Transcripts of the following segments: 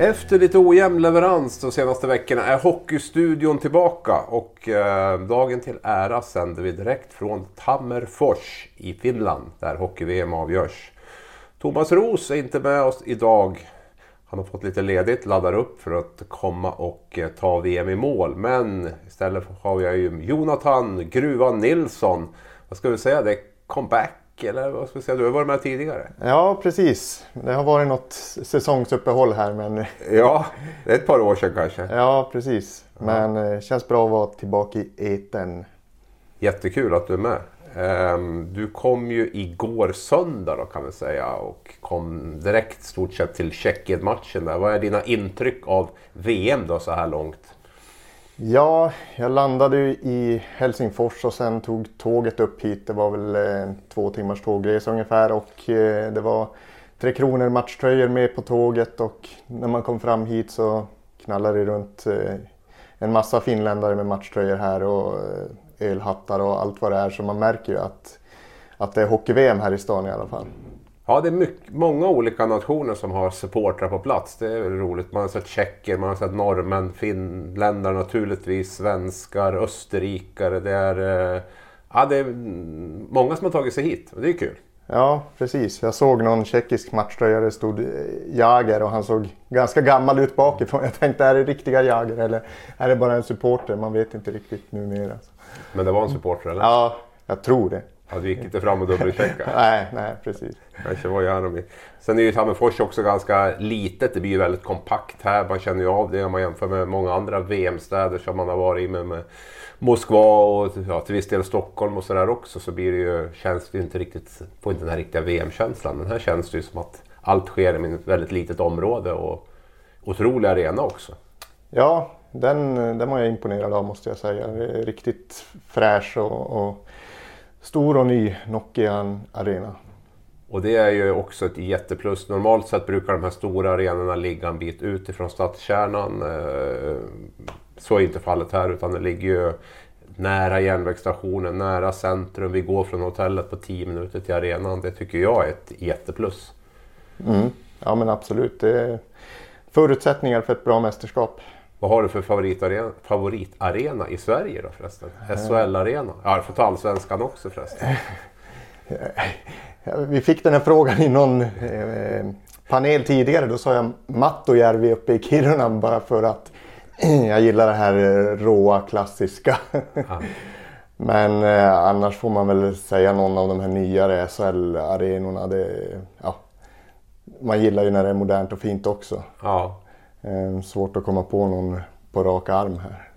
Efter lite ojämn leverans de senaste veckorna är Hockeystudion tillbaka och eh, dagen till ära sänder vi direkt från Tammerfors i Finland där hockey-VM avgörs. Thomas Ros är inte med oss idag. Han har fått lite ledigt, laddar upp för att komma och eh, ta VM i mål. Men istället har jag ju Jonathan Gruvan Nilsson. Vad ska vi säga? Det är comeback eller vad ska vi säga? Du har varit med tidigare. Ja, precis. Det har varit något säsongsuppehåll här men... Ja, det är ett par år sedan kanske. Ja, precis. Men det eh, känns bra att vara tillbaka i eten. Jättekul att du är med. Ehm, du kom ju igår söndag då kan vi säga och kom direkt stort sett till Tjeckien-matchen. Vad är dina intryck av VM då så här långt? Ja, jag landade i Helsingfors och sen tog tåget upp hit. Det var väl eh, två timmars tågresa ungefär och eh, det var Tre Kronor matchtröjor med på tåget och när man kom fram hit så knallade det runt eh, en massa finländare med matchtröjor här och eh, ölhattar och allt vad det är så man märker ju att, att det är hockey-VM här i stan i alla fall. Ja, det är mycket, många olika nationer som har supportrar på plats. Det är roligt. Man har sett tjecker, man har sett norrmän, finländare naturligtvis, svenskar, österrikare. Det är, eh, ja, det är många som har tagit sig hit och det är kul. Ja, precis. Jag såg någon tjeckisk matchtröja det stod Jager och han såg ganska gammal ut bakifrån. Jag tänkte, är det riktiga Jager eller är det bara en supporter? Man vet inte riktigt numera. Men det var en supporter eller? Ja, jag tror det. Ja, du gick inte fram och dubbelchecka? nej, nej precis. Kanske var gärna med. Sen är ju Tammerfors också ganska litet. Det blir ju väldigt kompakt här. Man känner ju av det om man jämför med många andra VM-städer som man har varit i med, med Moskva och ja, till viss del Stockholm och sådär också. Så blir det ju, känns det inte riktigt, får inte den här riktiga VM-känslan. Men här känns det ju som att allt sker i ett väldigt litet område och otrolig arena också. Ja, den, den var jag imponerad av måste jag säga. Riktigt fräsch och, och stor och ny Nokia Arena. Och det är ju också ett jätteplus. Normalt sett brukar de här stora arenorna ligga en bit utifrån stadskärnan. Eh, så är inte fallet här utan det ligger ju nära järnvägsstationen, nära centrum. Vi går från hotellet på 10 minuter till arenan. Det tycker jag är ett jätteplus. Mm. Ja men absolut. Det är förutsättningar för ett bra mästerskap. Vad har du för favoritarena, favoritarena i Sverige då förresten? SHL-arena? Ja, du får ta allsvenskan också förresten. Vi fick den här frågan i någon eh, panel tidigare. Då sa jag Mattojärvi uppe i Kiruna bara för att jag gillar det här eh, råa klassiska. Ja. Men eh, annars får man väl säga någon av de här nyare SHL-arenorna. Ja, man gillar ju när det är modernt och fint också. Ja. Eh, svårt att komma på någon på rak arm här.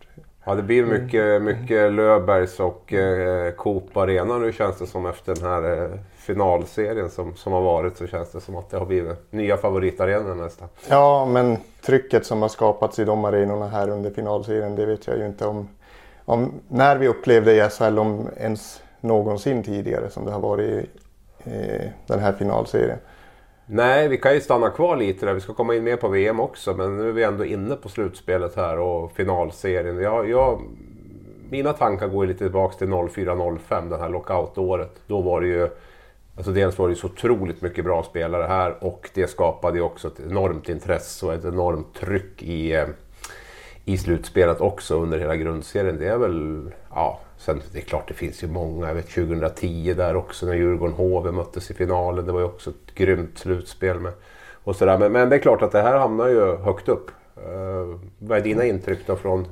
Ja, det blir mycket, mycket Löfbergs och eh, Coop Arena nu känns det som efter den här eh, finalserien som, som har varit så känns det som att det har blivit nya favoritarenor nästan. Ja, men trycket som har skapats i de arenorna här under finalserien det vet jag ju inte om, om när vi upplevde i SHL om ens någonsin tidigare som det har varit i eh, den här finalserien. Nej, vi kan ju stanna kvar lite där. Vi ska komma in mer på VM också. Men nu är vi ändå inne på slutspelet här och finalserien. Jag, jag, mina tankar går lite tillbaka till 04-05, det här lockoutåret. Då var det ju... Alltså dels var det så otroligt mycket bra spelare här och det skapade ju också ett enormt intresse och ett enormt tryck i, eh, i slutspelet också under hela grundserien. Det är väl... Ja, Sen det är klart det finns ju många. Jag vet 2010 där också när Djurgården-HV möttes i finalen. Det var ju också ett grymt slutspel. Med, och sådär. Men, men det är klart att det här hamnar ju högt upp. Uh, vad är dina intryck då från...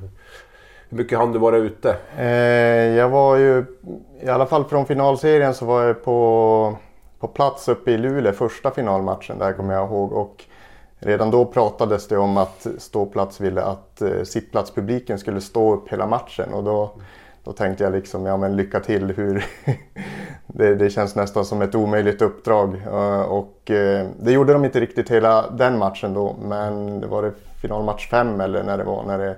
Hur mycket hann du vara ute? Eh, jag var ju, i alla fall från finalserien så var jag på, på plats uppe i Luleå första finalmatchen. Där kommer jag ihåg. Och redan då pratades det om att ståplats ville att eh, sittplatspubliken skulle stå upp hela matchen. Och då då tänkte jag liksom, ja men lycka till. Hur det, det, känns nästan som ett omöjligt uppdrag. Uh, och eh, det gjorde de inte riktigt hela den matchen då. Men det var det finalmatch 5 eller när det var. När det,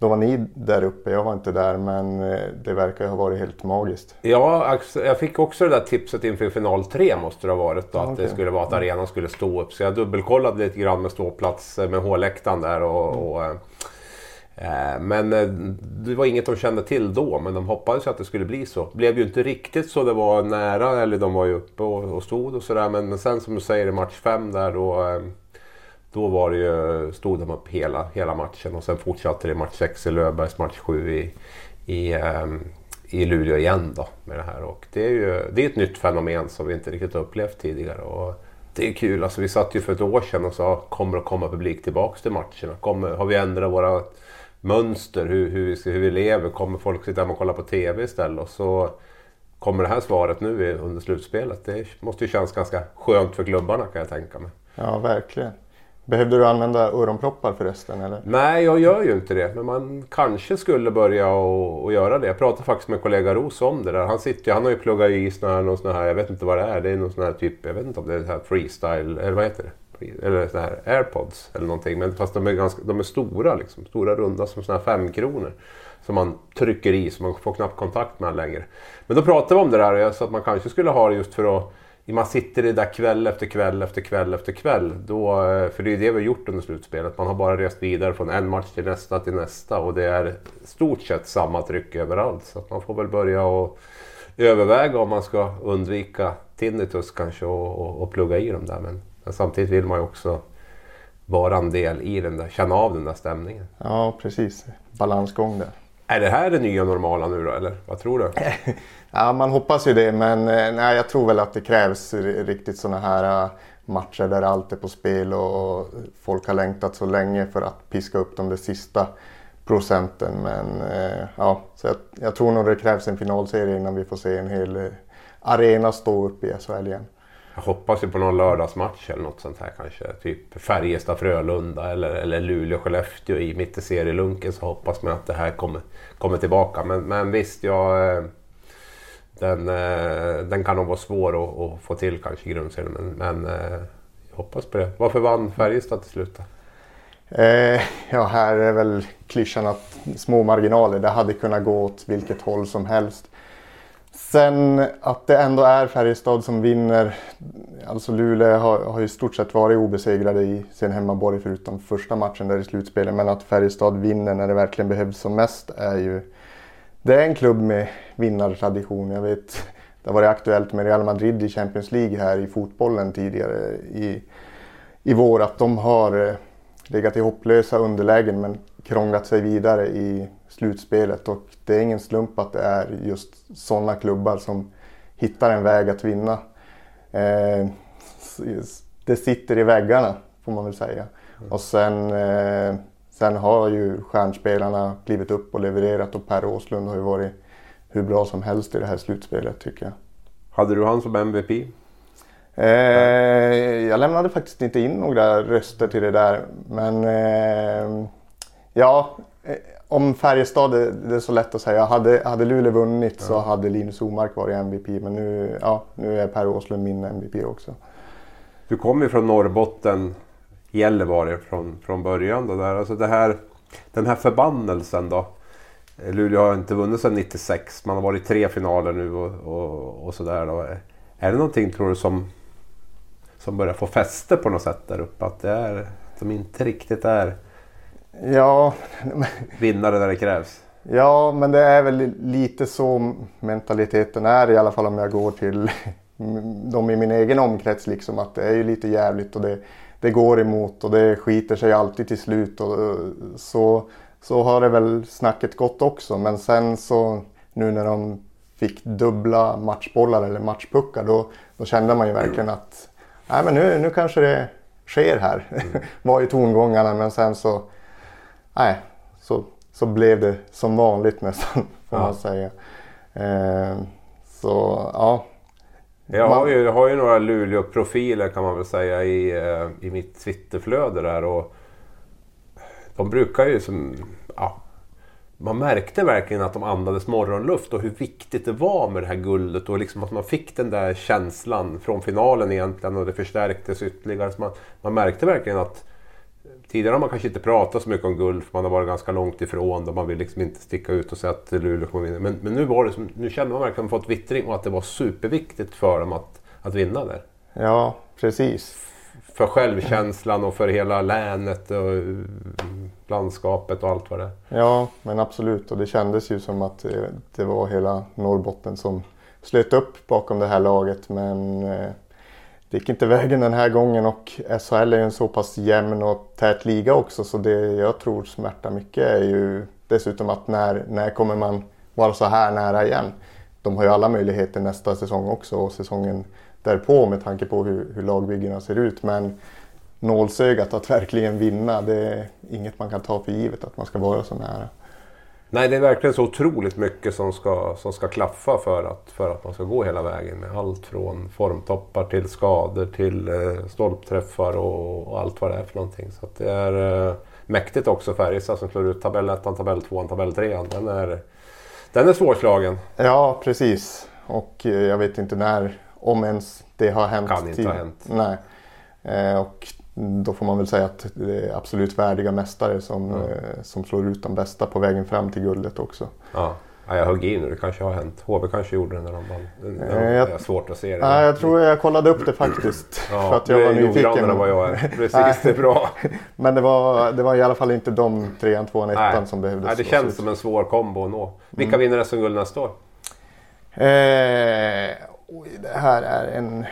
då var ni där uppe, jag var inte där men uh, det verkar ha varit helt magiskt. Ja, jag fick också det där tipset inför final tre måste det ha varit då. Att okay. det skulle vara att arenan skulle stå upp. Så jag dubbelkollade lite grann med ståplats med H-läktaren där. och, och Eh, men eh, det var inget de kände till då, men de hoppades att det skulle bli så. Det blev ju inte riktigt så det var nära, eller de var ju uppe och, stod och sådär. Men sen som du säger i match 5 där då, eh, då var det ju, stod de upp hela, hela matchen och sen fortsatte det match 6 i Löfbergs, match 7 i, i, ehm, i Luleå igen då med det här. Och det är ju det är ett nytt fenomen som vi inte riktigt upplevt tidigare. Och det är kul, alltså vi satt ju för ett år sedan och sa kommer det komma publik tillbaks till matcherna? Kommer, har vi ändrat våra mönster, hur, hur, vi, hur vi lever. Kommer folk sitta hemma och kolla på TV istället? Och så kommer det här svaret nu under slutspelet. Det måste ju kännas ganska skönt för klubbarna kan jag tänka mig. Ja, verkligen. Behövde du använda öronproppar förresten? Eller? Nej, jag gör ju inte det. Men man kanske skulle börja och, och göra det. Jag pratade faktiskt med kollega Ros om det där. Han, sitter, han har ju pluggat i sån här, någon sån här, jag vet inte vad det är. Det är någon sån här typ, jag vet inte om det är här freestyle, eller vad heter det? eller så här airpods eller någonting. Men fast de är, ganska, de är stora liksom. Stora runda som såna här femkronor. Som man trycker i så man får knappt kontakt med längre. Men då pratade vi om det där så att man kanske skulle ha det just för att man sitter i där kväll efter kväll efter kväll efter kväll. Då, eh, för det är det vi har gjort under slutspelet. Man har bara rest vidare från en match till nästa till nästa. Och det är stort sett samma tryck överallt. Så man får väl börja och överväga om man ska undvika tinnitus kanske och, och, och plugga i dem där. Men men samtidigt vill man ju också vara en del i den där, känna av den där stämningen. Ja, precis. Balansgång där. Är det här det nya normala nu då, eller vad tror du? ja, man hoppas ju det, men eh, nej, jag tror väl att det krävs riktigt sådana här eh, matcher där allt är på spel och folk har längtat så länge för att piska upp de där sista procenten. Men eh, ja, så jag, jag tror nog det krävs en finalserie innan vi får se en hel arena stå upp i SHL igen. Jag hoppas ju på någon lördagsmatch eller något sånt här kanske. Typ Färjestad-Frölunda eller, eller Luleå-Skellefteå i mitt i serielunken så hoppas man att det här kommer, kommer tillbaka. Men, men visst, jag, eh, den, eh, den kan nog vara svår att, att få till kanske i grundserien. Men, men eh, jag hoppas på det. Varför vann Färjestad till slut? Eh, ja, här är väl klyschan att små marginaler. Det hade kunnat gå åt vilket håll som helst. Sen att det ändå är Färjestad som vinner. Alltså Luleå har, har i stort sett varit obesegrade i sin hemmaborg förutom första matchen där i slutspelet. Men att Färjestad vinner när det verkligen behövs som mest är ju... Det är en klubb med vinnartradition. Jag vet, det har varit aktuellt med Real Madrid i Champions League här i fotbollen tidigare i, i vår. Att de har eh, legat i hopplösa underlägen men krånglat sig vidare i slutspelet och det är ingen slump att det är just sådana klubbar som hittar en väg att vinna. Eh, det sitter i väggarna får man väl säga. Mm. Och sen, eh, sen har ju stjärnspelarna klivit upp och levererat och Per Åslund har ju varit hur bra som helst i det här slutspelet tycker jag. Hade du han som MVP? Eh, jag lämnade faktiskt inte in några röster till det där men ja, eh, om Färjestad, det, det är så lätt att säga. Hade, hade Luleå vunnit ja. så hade Linus Omark varit MVP. Men nu, ja, nu är Per Åslund min MVP också. Du kommer ju från Norrbotten, Gällivare från, från början. Då där. Alltså det här, den här förbannelsen då. Luleå har inte vunnit sedan 96. Man har varit i tre finaler nu och, och, och sådär. Då. Är det någonting tror du som, som börjar få fäste på något sätt där uppe? Att det är, som inte riktigt är Ja. Vinnare när det krävs. Ja, men det är väl lite så mentaliteten är i alla fall om jag går till de i min egen omkrets. Liksom, att det är ju lite jävligt och det, det går emot och det skiter sig alltid till slut. Och, så, så har det väl snacket gått också. Men sen så nu när de fick dubbla matchbollar eller matchpuckar då, då kände man ju verkligen att nej, men nu, nu kanske det sker här. Var ju tongångarna men sen så nej, så, så blev det som vanligt nästan får ja. man säga. Eh, så ja. Jag har ju, jag har ju några Luleå-profiler kan man väl säga i, eh, i mitt Twitterflöde där. Och de brukar ju som, ja, man märkte verkligen att de andades morgonluft och hur viktigt det var med det här guldet och liksom att man fick den där känslan från finalen egentligen och det förstärktes ytterligare. Så man, man märkte verkligen att Tidigare har man kanske inte pratat så mycket om guld för man har varit ganska långt ifrån och man vill liksom inte sticka ut och säga att Luleå kommer vinna. Men, men nu, var det nu kände man verkligen fått vittring och att det var superviktigt för dem att, att vinna där. Ja, precis. För självkänslan och för hela länet och landskapet och allt vad det är. Ja, men absolut. Och det kändes ju som att det var hela Norrbotten som slöt upp bakom det här laget. Men eh, det gick inte vägen den här gången och SHL är ju en så pass jämn och tät liga också så det jag tror smärtar mycket är ju dessutom att när, när kommer man vara så här nära igen? De har ju alla möjligheter nästa säsong också och säsongen därpå med tanke på hur, hur lagbyggena ser ut. Men nålsögat att verkligen vinna, det är inget man kan ta för givet att man ska vara så nära. Nej, det är verkligen så otroligt mycket som ska, som ska klaffa för att, för att man ska gå hela vägen. Med allt från formtoppar till skador till eh, stolpträffar och, och, allt vad det är för någonting. Så det är eh, mäktigt också Färjestad som slår ut tabell 1, tabell 2, tabell 3. Den är, den är svårslagen. Ja, precis. Och eh, jag vet inte när, om ens det har hänt. Kan inte ha hänt. Nej. Eh, och då får man väl säga att det är absolut värdiga mästare som, mm. som slår ut de bästa på vägen fram till guldet också. Ja. Ja, jag högg i nu, det kanske har hänt. HV kanske gjorde det när de vann. Det är jag, svårt att se det. Ja, jag tror jag kollade upp det faktiskt. Ja, för att jag var nyfiken. än vad jag är. Precis, det är bra. Men det var, det var i alla fall inte de trean, tvåan, ettan som behövdes. Nej, det känns ut. som en svår kombo att nå. Vilka mm. vinner SM-guld nästa år? Eh, oj, det här är en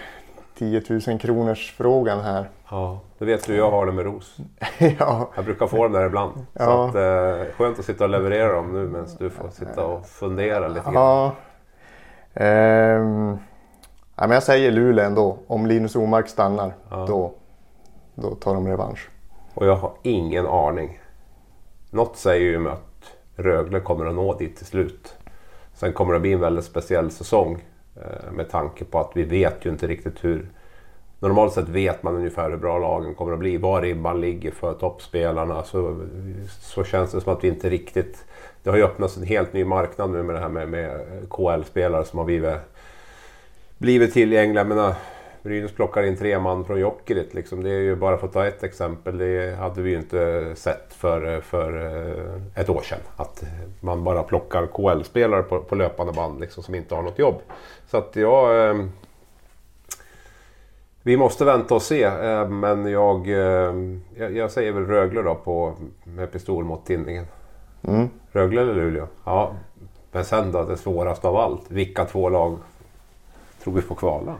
10 000 kronors frågan här. Ja, det vet du jag har det med ros. ja. Jag brukar få dem där ibland. Ja. Så att, eh, skönt att sitta och leverera dem nu medan du får sitta och fundera lite grann. Ja. Ehm. Ja, men jag säger Luleå ändå. Om Linus Omark stannar, ja. då, då tar de revansch. Och jag har ingen aning. Något säger ju att Rögle kommer att nå dit till slut. Sen kommer det bli en väldigt speciell säsong. Eh, med tanke på att vi vet ju inte riktigt hur... Normalt sett vet man ungefär hur bra lagen kommer att bli. Var ribban ligger för toppspelarna. Så, så känns det som att vi inte riktigt... Det har ju öppnats en helt ny marknad nu med det här med, med KL-spelare som har blivit, blivit tillgängliga. Jag menar, Brynäs plockar in tre man från Jokerit. Liksom. Det är ju bara för att ta ett exempel. Det hade vi ju inte sett för, för eh, ett år sedan. Att man bara plockar KL-spelare på, på löpande band liksom, som inte har något jobb. Så att jag... Eh, vi måste vänta och se. Eh, men jag, eh, jag, jag, säger väl Rögle då på, med pistol mot tinningen. Mm. Rögle eller Luleå? Ja. Men sen då det svåraste av allt. Vilka två lag tror vi får kvala?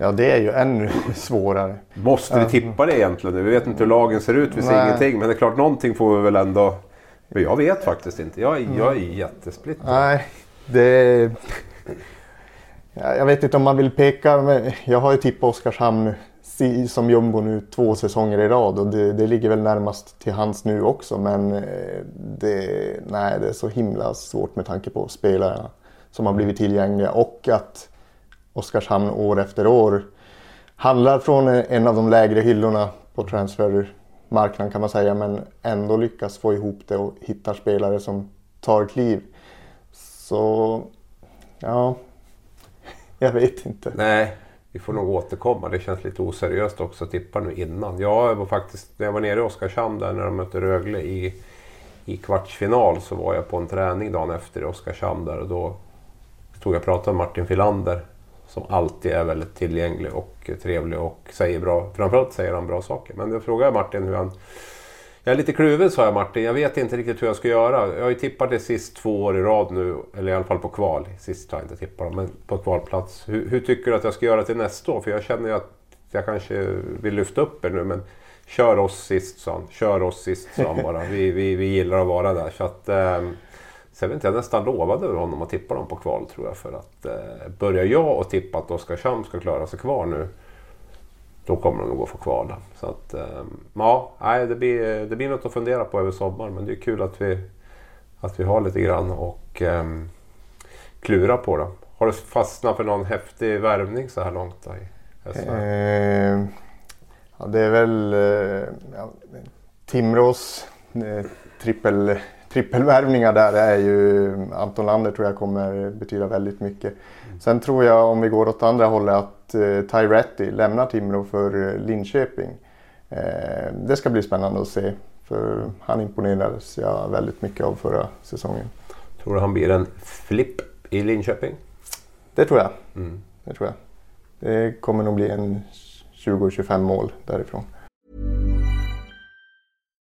Ja, det är ju ännu svårare. Måste vi tippa det egentligen? Vi vet inte hur lagen ser ut, vi ser Nej. ingenting. Men det är klart, någonting får vi väl ändå... Men jag vet faktiskt inte. Jag, jag är jättesplittrad. Nej, det... Jag vet inte om man vill peka, men jag har ju tippat Oskarshamn som jumbo nu två säsonger i rad och det, det, ligger väl närmast till hands nu också men eh, det, nej, det är så himla svårt med tanke på spelarna som har blivit tillgängliga och att Oskarshamn år efter år handlar från en av de lägre hyllorna på transfermarknaden kan man säga men ändå lyckas få ihop det och hittar spelare som tar kliv. Så ja, jag vet inte. Nej, vi får nog återkomma. Det känns lite oseriöst också att tippa nu innan. Jag var faktiskt, när jag var nere i Oskarshamn där när de mötte Rögle i, i kvartsfinal så var jag på en träning dagen efter i Oskarshamn där och då stod jag och pratade med Martin Filander som alltid är väldigt tillgänglig och trevlig och säger bra, framförallt säger han bra saker. Men jag frågade Martin hur han... Jag är lite kluven sa jag Martin, jag vet inte riktigt hur jag ska göra. Jag har ju tippat det sist två år i rad nu, eller i alla fall på kval. Sist har jag inte tippat men på kvalplats. Hur, hur, tycker du att jag ska göra till nästa år? För jag känner ju att jag kanske vill lyfta upp er nu, men kör oss sist sa han. Kör oss sist sa han bara. Vi, vi, vi gillar att vara där. Så att, ähm, Sen vet inte, jag nästan lovade honom att tippa dem på kval tror jag. För att eh, börjar jag och tippa att Oskarshamn ska klara sig kvar nu. Då kommer de nog att få kval. Så att, eh, ja, nej, det, blir, det blir något att fundera på över sommaren. Men det är kul att vi, att vi har lite grann och eh, klura på det. Har du fastnat för någon häftig värvning så här långt? Då i eh, ja, det är väl eh, ja, Timrås eh, trippel trippelvärvningar där är ju Anton Lander tror jag kommer betyda väldigt mycket. Sen tror jag om vi går åt andra hållet att eh, Tyretti lämnar Timrå för eh, Linköping. Eh, det ska bli spännande att se. För han imponerades jag väldigt mycket av förra säsongen. Tror du han blir en flipp i Linköping? Det tror jag. Mm. Det tror jag. Det kommer nog bli en 20-25 mål därifrån.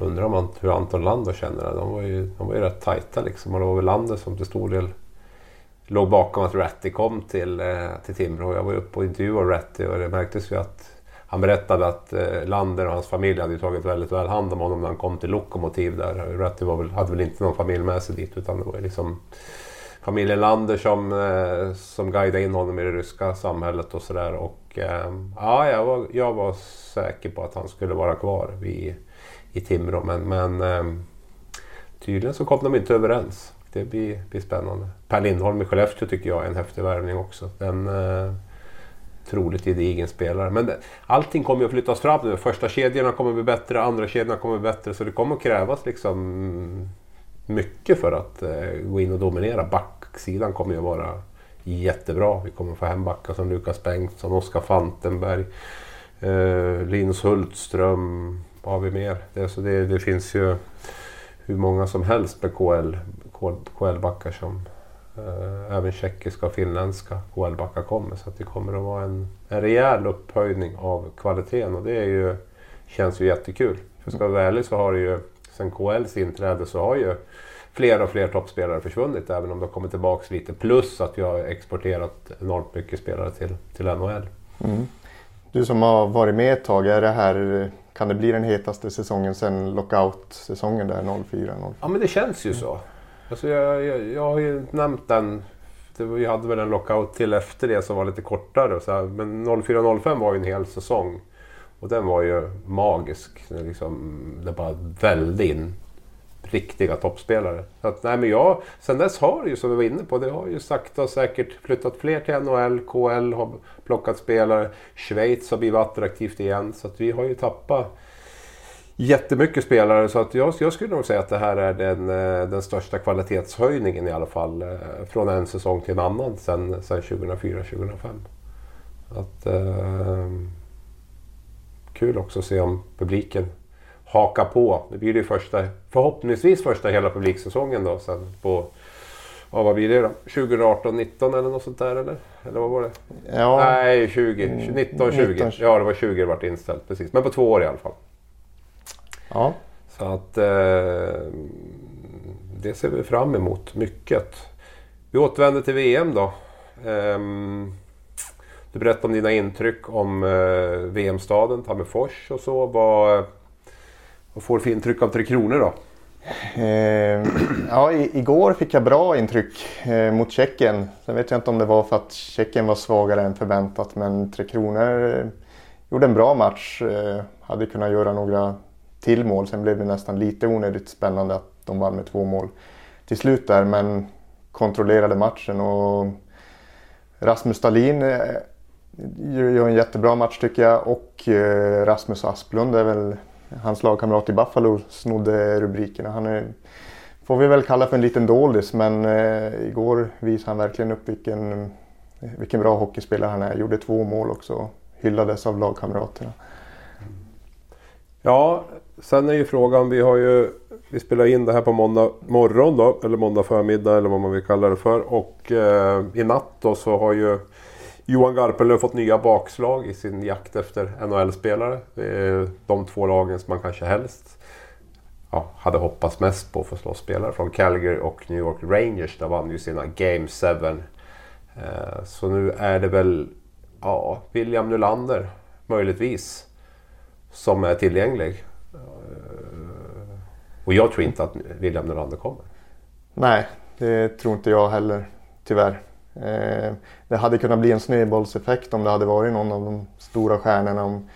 Undrar man hur Anton Lander känner det. De var ju, de var ju rätt tajta liksom. Och det var väl Lander som till stor del låg bakom att Ratti kom till, eh, till Timrå. Jag var ju uppe och intervjuade Ratti och det märktes ju att han berättade att eh, Lander och hans familj hade tagit väldigt väl hand om honom när han kom till Lokomotiv där. Ratti var väl, hade väl inte någon familj med sig dit utan det var ju liksom familjen Lander som, eh, som guidade in honom i det ryska samhället och sådär. Och ja, jag var, jag var säker på att han skulle vara kvar Vi, i Timrå men, men ehm, tydligen så kom de inte överens det blir, blir spännande. Per Lindholm i Skellefteå tycker jag är en häftig värvning också. En eh, otroligt gedigen spelare. Men det, allting kommer att flyttas fram nu. Första kedjorna kommer att bli bättre, andra kedjorna kommer att bli bättre. Så det kommer att krävas liksom mycket för att eh, gå in och dominera. Backsidan kommer ju att vara jättebra. Vi kommer att få hem backar som Lukas Bengtsson, Oskar Fantenberg, eh, Linus Hultström. Vad har vi mer? Det, så det, det finns ju hur många som helst med KL KL-backar som eh, även tjeckiska och finländska KL-backar kommer. Så att det kommer att vara en, en rejäl upphöjning av kvaliteten och det är ju, känns ju jättekul. För ska vi vara ärlig så har det ju sen KLs inträde så har ju fler och fler toppspelare försvunnit även om de kommer tillbaka lite. Plus att vi har exporterat enormt mycket spelare till, till NHL. Mm. Du som har varit med ett tag, är det här, kan det bli den hetaste säsongen sen lockout-säsongen där 04-05? Ja men det känns ju så. Alltså jag, jag, jag har ju nämnt den. Det, vi hade väl en lockout till efter det som var lite kortare. Så här, men 04-05 var ju en hel säsong. Och den var ju magisk. Liksom, det bara vällde in riktiga toppspelare. Så att, nej, men jag, sen dess har det ju, som vi var inne på, det har ju sakta och säkert flyttat fler till NHL. KL har plockat spelare. Schweiz har blivit attraktivt igen. Så att vi har ju tappat jättemycket spelare så att jag, jag skulle nog säga att det här är den, eh, den största kvalitetshöjningen i alla fall eh, från en säsong till en annan sen, sen 2004-2005. Att, eh, kul också att se om publiken hakar på. Det blir det första, förhoppningsvis första hela publiksäsongen då sen på Ja, vad blir det då? 2018, 19 eller något sånt där eller? Eller vad var det? Ja. Nej, 20, 19, 20. 19, Ja, det var 20 det vart inställt precis. Men på två år i alla fall. Ja. Så att eh, det ser vi fram emot mycket. Vi återvänder till VM då. Eh, du berättade om dina intryck om eh, VM-staden Tammerfors och så. Vad, vad får du för intryck av Tre Kronor då? Eh, ja, i, igår fick jag bra intryck eh, mot Tjeckien. Sen vet jag inte om det var för att Tjeckien var svagare än förväntat men Tre Kronor eh, gjorde en bra match. Eh, hade kunnat göra några till mål. Sen blev det nästan lite onödigt spännande att de vann med två mål till slut där. Men kontrollerade matchen och Rasmus Stalin eh, gör en jättebra match tycker jag. Och eh, Rasmus Asplund är väl hans lagkamrat i Buffalo snodde rubrikerna. Han är, får vi väl kalla för en liten doldis men eh, igår visade han verkligen upp vilken, vilken bra hockeyspelare han är. Gjorde två mål också. Hyllades av lagkamraterna. Ja, Sen är ju frågan, vi har ju vi spelar in det här på måndag morgon då, eller måndag förmiddag eller vad man vill kalla det för. Och eh, i natt då så har ju Johan Garpenlöv fått nya bakslag i sin jakt efter NHL-spelare. De två lagen som man kanske helst ja, hade hoppats mest på för att slå spelare från Calgary och New York Rangers. Där vann ju sina Game 7. Eh, så nu är det väl ja, William Nylander möjligtvis som är tillgänglig. Eh, och jag tror inte att William Nylander kommer. Nej, det tror inte jag heller tyvärr. Eh, det hade kunnat bli en snöbollseffekt om det hade varit någon av de stora stjärnorna. Om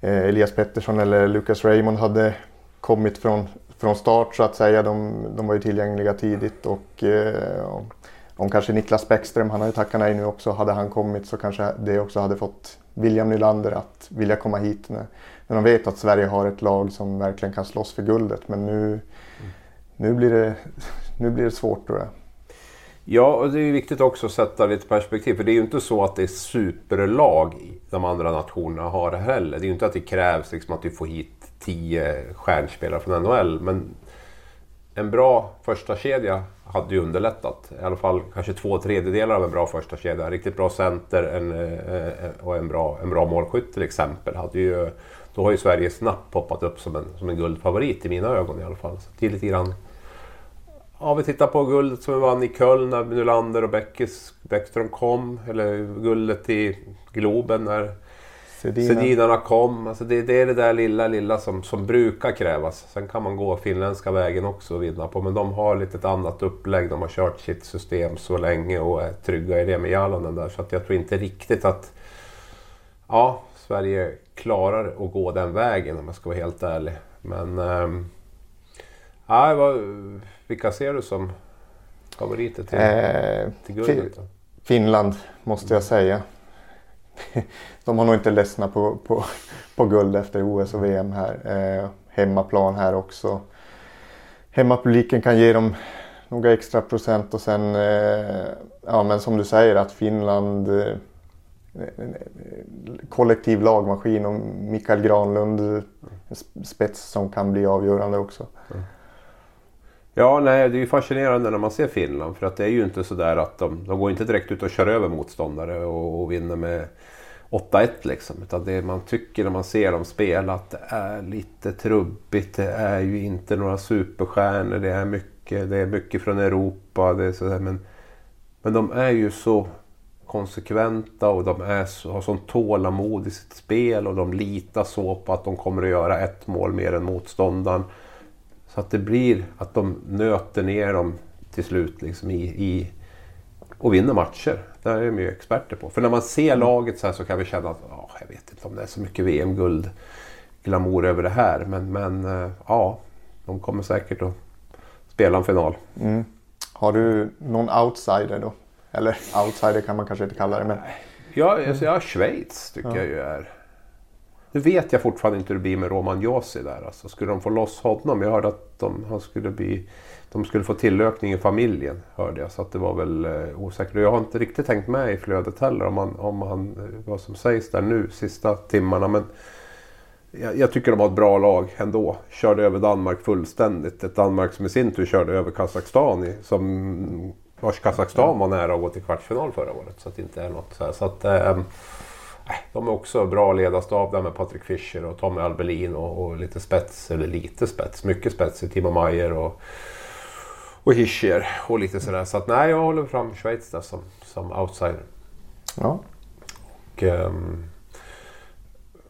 eh, Elias Pettersson eller Lucas Raymond hade kommit från, från start så att säga. De, de var ju tillgängliga tidigt och eh, om kanske Niklas Bäckström, han har ju tackat nej nu också, hade han kommit så kanske det också hade fått William Nylander att vilja komma hit när, när de vet att Sverige har ett lag som verkligen kan slåss för guldet. Men nu, mm. nu, blir, det, nu blir det svårt tror jag. Ja, och det är viktigt också att sätta lite perspektiv. För det är ju inte så att det är superlag de andra nationerna har det heller. Det är ju inte att det krävs liksom att du får hit tio stjärnspelare från NHL. Men en bra första kedja hade ju underlättat. I alla fall kanske två tredjedelar av en bra första kedja. Riktigt bra center en, eh, och en bra, en bra målskytt till exempel. Hade ju, då har ju Sverige snabbt poppat upp som en, som en guldfavorit i mina ögon i alla fall. Så det är lite grann Ja, vi tittar på guldet som vi vann i Köln när Nylander och Bäckis, Bäckström kom. Eller guldet i Globen när Sedinarna kom. Alltså det, det, är det där lilla, lilla som, som brukar krävas. Sen kan man gå finländska vägen också och vinna på. Men de har lite ett annat upplägg. De har kört sitt system så länge och är trygga i det med Jalonen där. Så att jag tror inte riktigt att ja, Sverige klarar att gå den vägen om jag ska vara helt ärlig. Men... Ähm, ja, vad, vilka ser du som favoriter till, eh, till guldet? Finland måste jag säga. De har nog inte ledsnat på, på, på guld efter OS och VM här. Eh, hemmaplan här också. Hemmapubliken kan ge dem några extra procent och sen, eh, ja men som du säger att Finland eh, kollektiv lagmaskin och Mikael Granlund spets som kan bli avgörande också. Mm. Ja, nej, det är ju fascinerande när man ser Finland. För att det är ju inte sådär att de, de går inte direkt ut och kör över motståndare och, och vinner med 8-1 liksom. Utan det man tycker när man ser dem spela att det är lite trubbigt. Det är ju inte några superstjärnor. Det är mycket, det är mycket från Europa. Det är sådär, men, men de är ju så konsekventa och de är så, har sån tålamod i sitt spel och de litar så på att de kommer att göra ett mål mer än motståndaren. Så att det blir att de nöter ner dem till slut liksom i, i och vinner matcher. Det är de ju experter på. För när man ser laget så här så kan vi känna att oh, jag vet inte om det är så mycket VM-guld glamour över det här. Men, men uh, ja, de kommer säkert att spela en final. Mm. Har du någon outsider då? Eller outsider kan man kanske inte kalla det. Men... Ja, alltså, ja Schweiz tycker ja. jag ju är nu vet jag fortfarande inte hur det blir med Roman Josi där. Alltså, skulle de få loss honom? Jag hörde att de, han skulle bli, de skulle få tillökning i familjen. Hörde jag. Så att det var väl eh, osäkert. Jag har inte riktigt tänkt med i flödet heller om, han, om han, eh, vad som sägs där nu sista timmarna. Men jag, jag, tycker de har ett bra lag ändå. Körde över Danmark fullständigt. Ett Danmark som i sin tur körde över Kazakstan. I, som, vars Kazakstan var nära att gå till kvartsfinal förra året. Så att det inte är något så här. Så att, eh, de är också bra ledarstab där med Patrik Fischer och Tommy Albelin och, och, lite spets, eller lite spets, mycket spets i Timo Meyer och, och Hischer och lite sådär. Så att nej, jag håller fram Schweiz där som, som outsider. Ja. Och, um,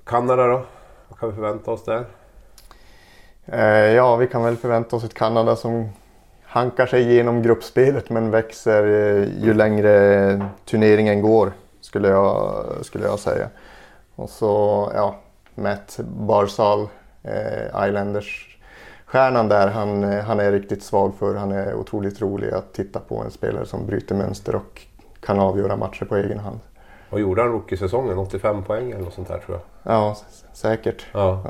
Kanada då? Vad kan vi förvänta oss där? Eh, ja, vi kan väl förvänta oss ett Kanada som hankar sig igenom gruppspelet men växer eh, ju längre turneringen går skulle jag, skulle jag säga. Och så ja, Matt Barzal, eh, Islanders stjärnan där, han, han är riktigt svag för. Han är otroligt rolig att titta på. En spelare som bryter mönster och kan avgöra matcher på egen hand. Vad gjorde han rookie-säsongen? 85 poäng eller något sånt där tror jag. Ja, säkert. Ja.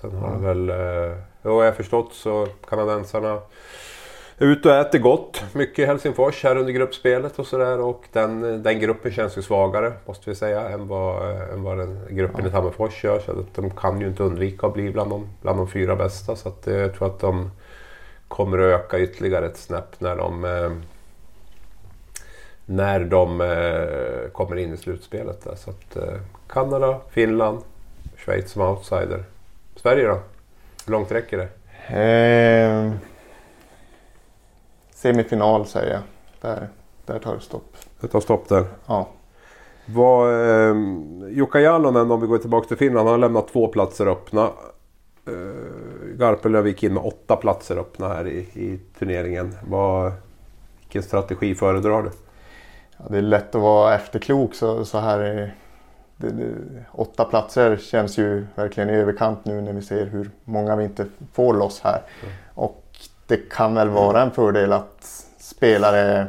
Sen har ja. väl... Eh, vad jag förstått så kanadensarna ut och äter gott. Mycket i Helsingfors här under gruppspelet och sådär. Och den, den gruppen känns ju svagare, måste vi säga, än vad, än vad den gruppen ja. i Tammerfors gör. Så att de kan ju inte undvika att bli bland de, bland de fyra bästa. Så att, eh, jag tror att de kommer att öka ytterligare ett snäpp när de, eh, när de eh, kommer in i slutspelet. Där. Så att, Kanada, Finland, Schweiz som outsider. Sverige då? Hur långt räcker det? Eh semifinal säger jag. Där, där tar det stopp. Det tar stopp där? Ja. Vad, eh, Jukka Jalonen, om vi går tillbaka till Finland, han har lämnat två platser öppna. Uh, Garpenlöv gick in med åtta platser öppna här i, i turneringen. Vad, vilken strategi föredrar du? Ja, det är lätt att vara efterklok så, så här. Det, det, åtta platser känns ju verkligen i överkant nu när vi ser hur många vi inte får loss här. Mm. Och det kan väl vara en fördel att spelare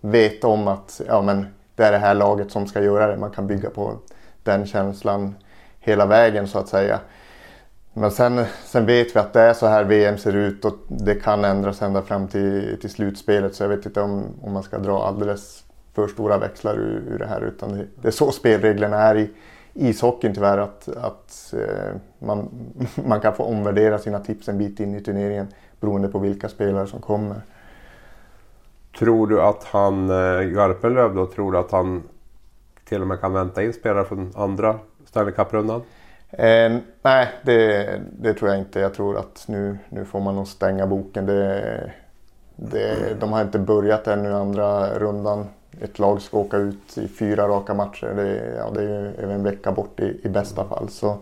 vet om att ja, men det är det här laget som ska göra det. Man kan bygga på den känslan hela vägen så att säga. Men sen, sen vet vi att det är så här VM ser ut och det kan ändras ända fram till, till slutspelet. Så jag vet inte om, om man ska dra alldeles för stora växlar ur, ur det här. Utan det, det är så spelreglerna är i ishockeyn tyvärr. Att, att eh, man, man kan få omvärdera sina tips en bit in i turneringen beroende på vilka spelare som kommer. Tror du att han, eh, Garpenlöv då, tror du att han till och med kan vänta in spelare från andra Stanley Cup-rundan? Eh, nej, det, det, tror jag inte. Jag tror att nu, nu får man nog stänga boken. Det, det, de har inte börjat ännu andra rundan. Ett lag ska åka ut i fyra raka matcher. Det, ja, det är över en vecka bort i, i bästa fall. Så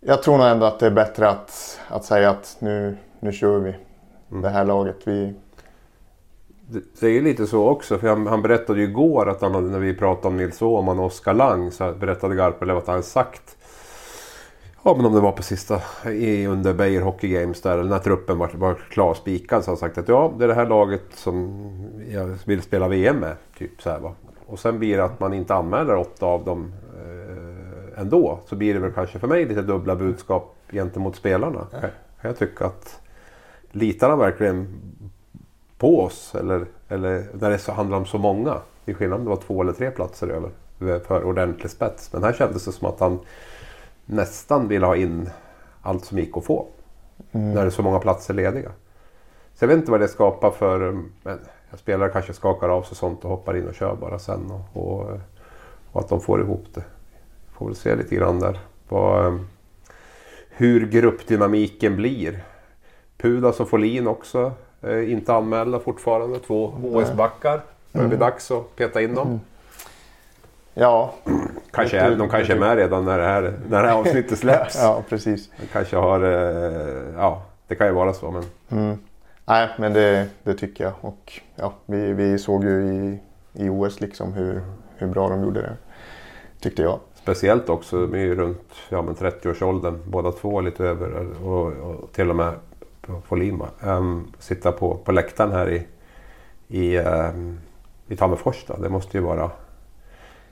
jag tror nog ändå att det är bättre att, att säga att nu, nu kör vi mm. det här laget. Vi, det är lite så också, för han, han berättade ju igår att han när vi pratade om Nils Åhman och Oskar Lang så berättade Garpenlöv att han sagt Ja men om det var på sista i, under Beijer Hockey Games där när truppen var, var klar spikad så har han sagt att ja det är det här laget som jag vill spela VM med. Typ så här, va? Och sen blir det att man inte anmäler åtta av dem eh, ändå. Så blir det väl kanske för mig lite dubbla budskap gentemot spelarna. Kan jag tycka att litar han verkligen på oss? Eller, eller när det handlar om så många. Det är skillnad om det var två eller tre platser över för ordentlig spets. Men här kändes det som att han nästan ville ha in allt som gick att få. Mm. När det är så många platser lediga. Så jag vet inte vad det skapar för... Men spelare kanske skakar av sig sånt och hoppar in och kör bara sen. Och, och, och att de får ihop det. Får väl se lite grann där. Vad, hur gruppdynamiken blir. Pudas och Folin också. Eh, inte anmälda fortfarande. Två OS-backar. Det blir mm. dags att peta in dem. Mm. Ja. Kanske är, de kanske är med redan när det här, när det här avsnittet släpps. ja, precis. De kanske har... Eh, ja, det kan ju vara så. Men... Mm. Nej, men det, det, tycker jag. Och ja, vi, vi såg ju i, i OS liksom hur, hur bra de gjorde det. Tyckte jag. Speciellt också, de är ju runt ja, 30-årsåldern båda två lite över. Och, och till och med på Lima. Um, sitta på, på läktaren här i, i, um, i Tammerfors. Då. Det måste ju vara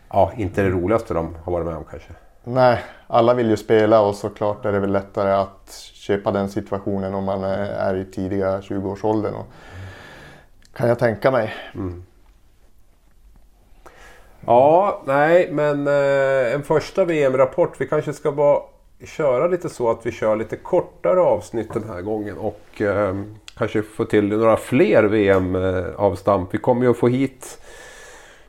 ja, inte det roligaste de har varit med om kanske. Nej, alla vill ju spela och såklart är det väl lättare att köpa den situationen om man är i tidiga 20-årsåldern. Kan jag tänka mig. Mm. Ja, nej, men eh, en första VM-rapport. Vi kanske ska bara köra lite så att vi kör lite kortare avsnitt den här gången och eh, kanske få till några fler VM-avstamp. Vi kommer ju att få hit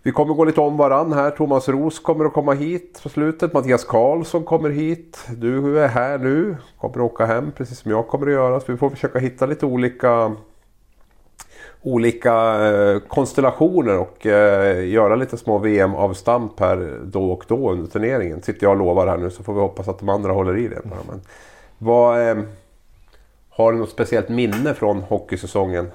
vi kommer gå lite om varann här. Thomas Ros kommer att komma hit på slutet. Mattias Karlsson kommer hit. Du är här nu. Kommer att åka hem precis som jag kommer att göra. Så vi får försöka hitta lite olika olika eh, konstellationer och eh, göra lite små VM-avstamp här då och då under turneringen. Sitter jag och lovar här nu så får vi hoppas att de andra håller i det. Men vad, eh, har du något speciellt minne från hockeysäsongen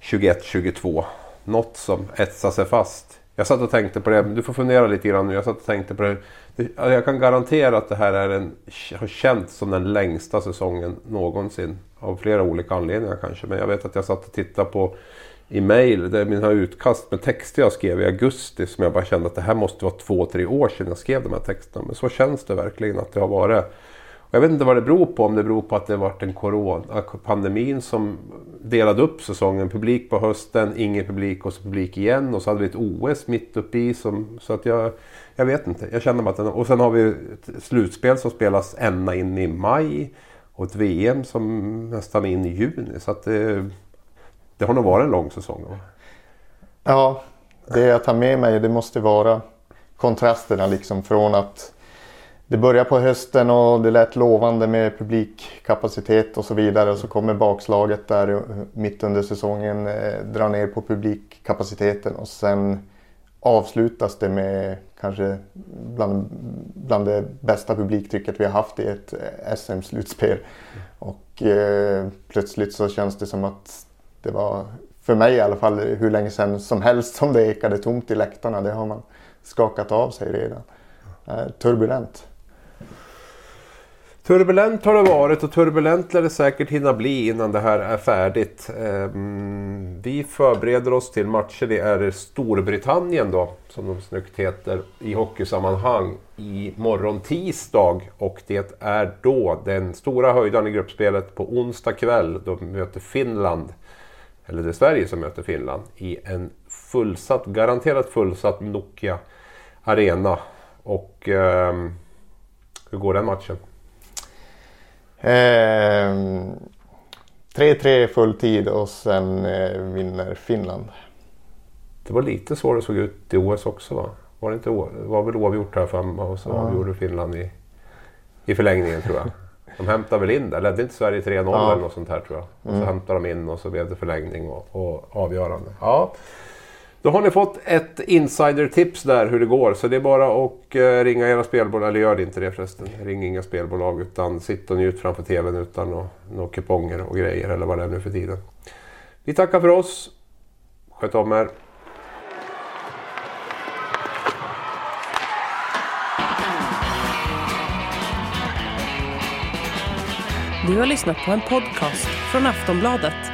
21-22? Något som etsar sig fast? Jag satt och tänkte på det, du får fundera lite grann nu. Jag satt och tänkte på det. Alltså, jag kan garantera att det här är en, har känts som den längsta säsongen någonsin. Av flera olika anledningar kanske. Men jag vet att jag satt och tittade på i mail, det är mina utkast med texter jag skrev i augusti som jag bara kände att det här måste vara två, tre år sedan jag skrev de här texterna. Men så känns det verkligen att det har varit. Jag vet inte vad det beror på, om det beror på att det varit en corona, pandemin som delade upp säsongen. Publik på hösten, ingen publik och så publik igen. Och så hade vi ett OS mitt uppe i. Som, så att jag, jag vet inte. Jag känner att den, och sen har vi ett slutspel som spelas ända in i maj. Och ett VM som nästan är in i juni. Så att det, det har nog varit en lång säsong. Ja, det jag tar med mig det måste vara kontrasterna liksom från att det börjar på hösten och det lät lovande med publikkapacitet och så vidare. Och så kommer bakslaget där mitt under säsongen, eh, drar ner på publikkapaciteten och sen avslutas det med kanske bland, bland det bästa publiktrycket vi har haft i ett eh, SM-slutspel. Och eh, plötsligt så känns det som att det var, för mig i alla fall, hur länge sedan som helst som det ekade tomt i läktarna. Det har man skakat av sig redan. Eh, turbulent. Turbulent har det varit och turbulent lär det säkert hinna bli innan det här är färdigt. Ehm, vi förbereder oss till matcher. Det är Storbritannien då, som de snyggt heter, i hockeysammanhang i morgon tisdag. Och det är då den stora höjdaren i gruppspelet på onsdag kväll. Då möter Finland, eller det är Sverige som möter Finland, i en fullsatt, garanterat fullsatt Nokia Arena. Och eh, hur går den matchen? 3-3 eh, fulltid och sen eh, vinner Finland. Det var lite så det såg ut i OS också va? Var det, inte, det var väl oavgjort här för och så ja. avgjorde Finland i, i förlängningen tror jag. De hämtade väl in det. Ledde inte Sverige 3-0 ja. eller något sånt här tror jag. Och så mm. hämtade de in och så blev det förlängning och, och avgörande. Ja. Då har ni fått ett insider-tips där hur det går. Så det är bara att eh, ringa era spelbolag, eller gör det inte det förresten. Ring inga spelbolag utan sitt och njut framför TVn utan några kuponger och grejer eller vad det är nu för tiden. Vi tackar för oss. Sköt om er. Du har lyssnat på en podcast från Aftonbladet.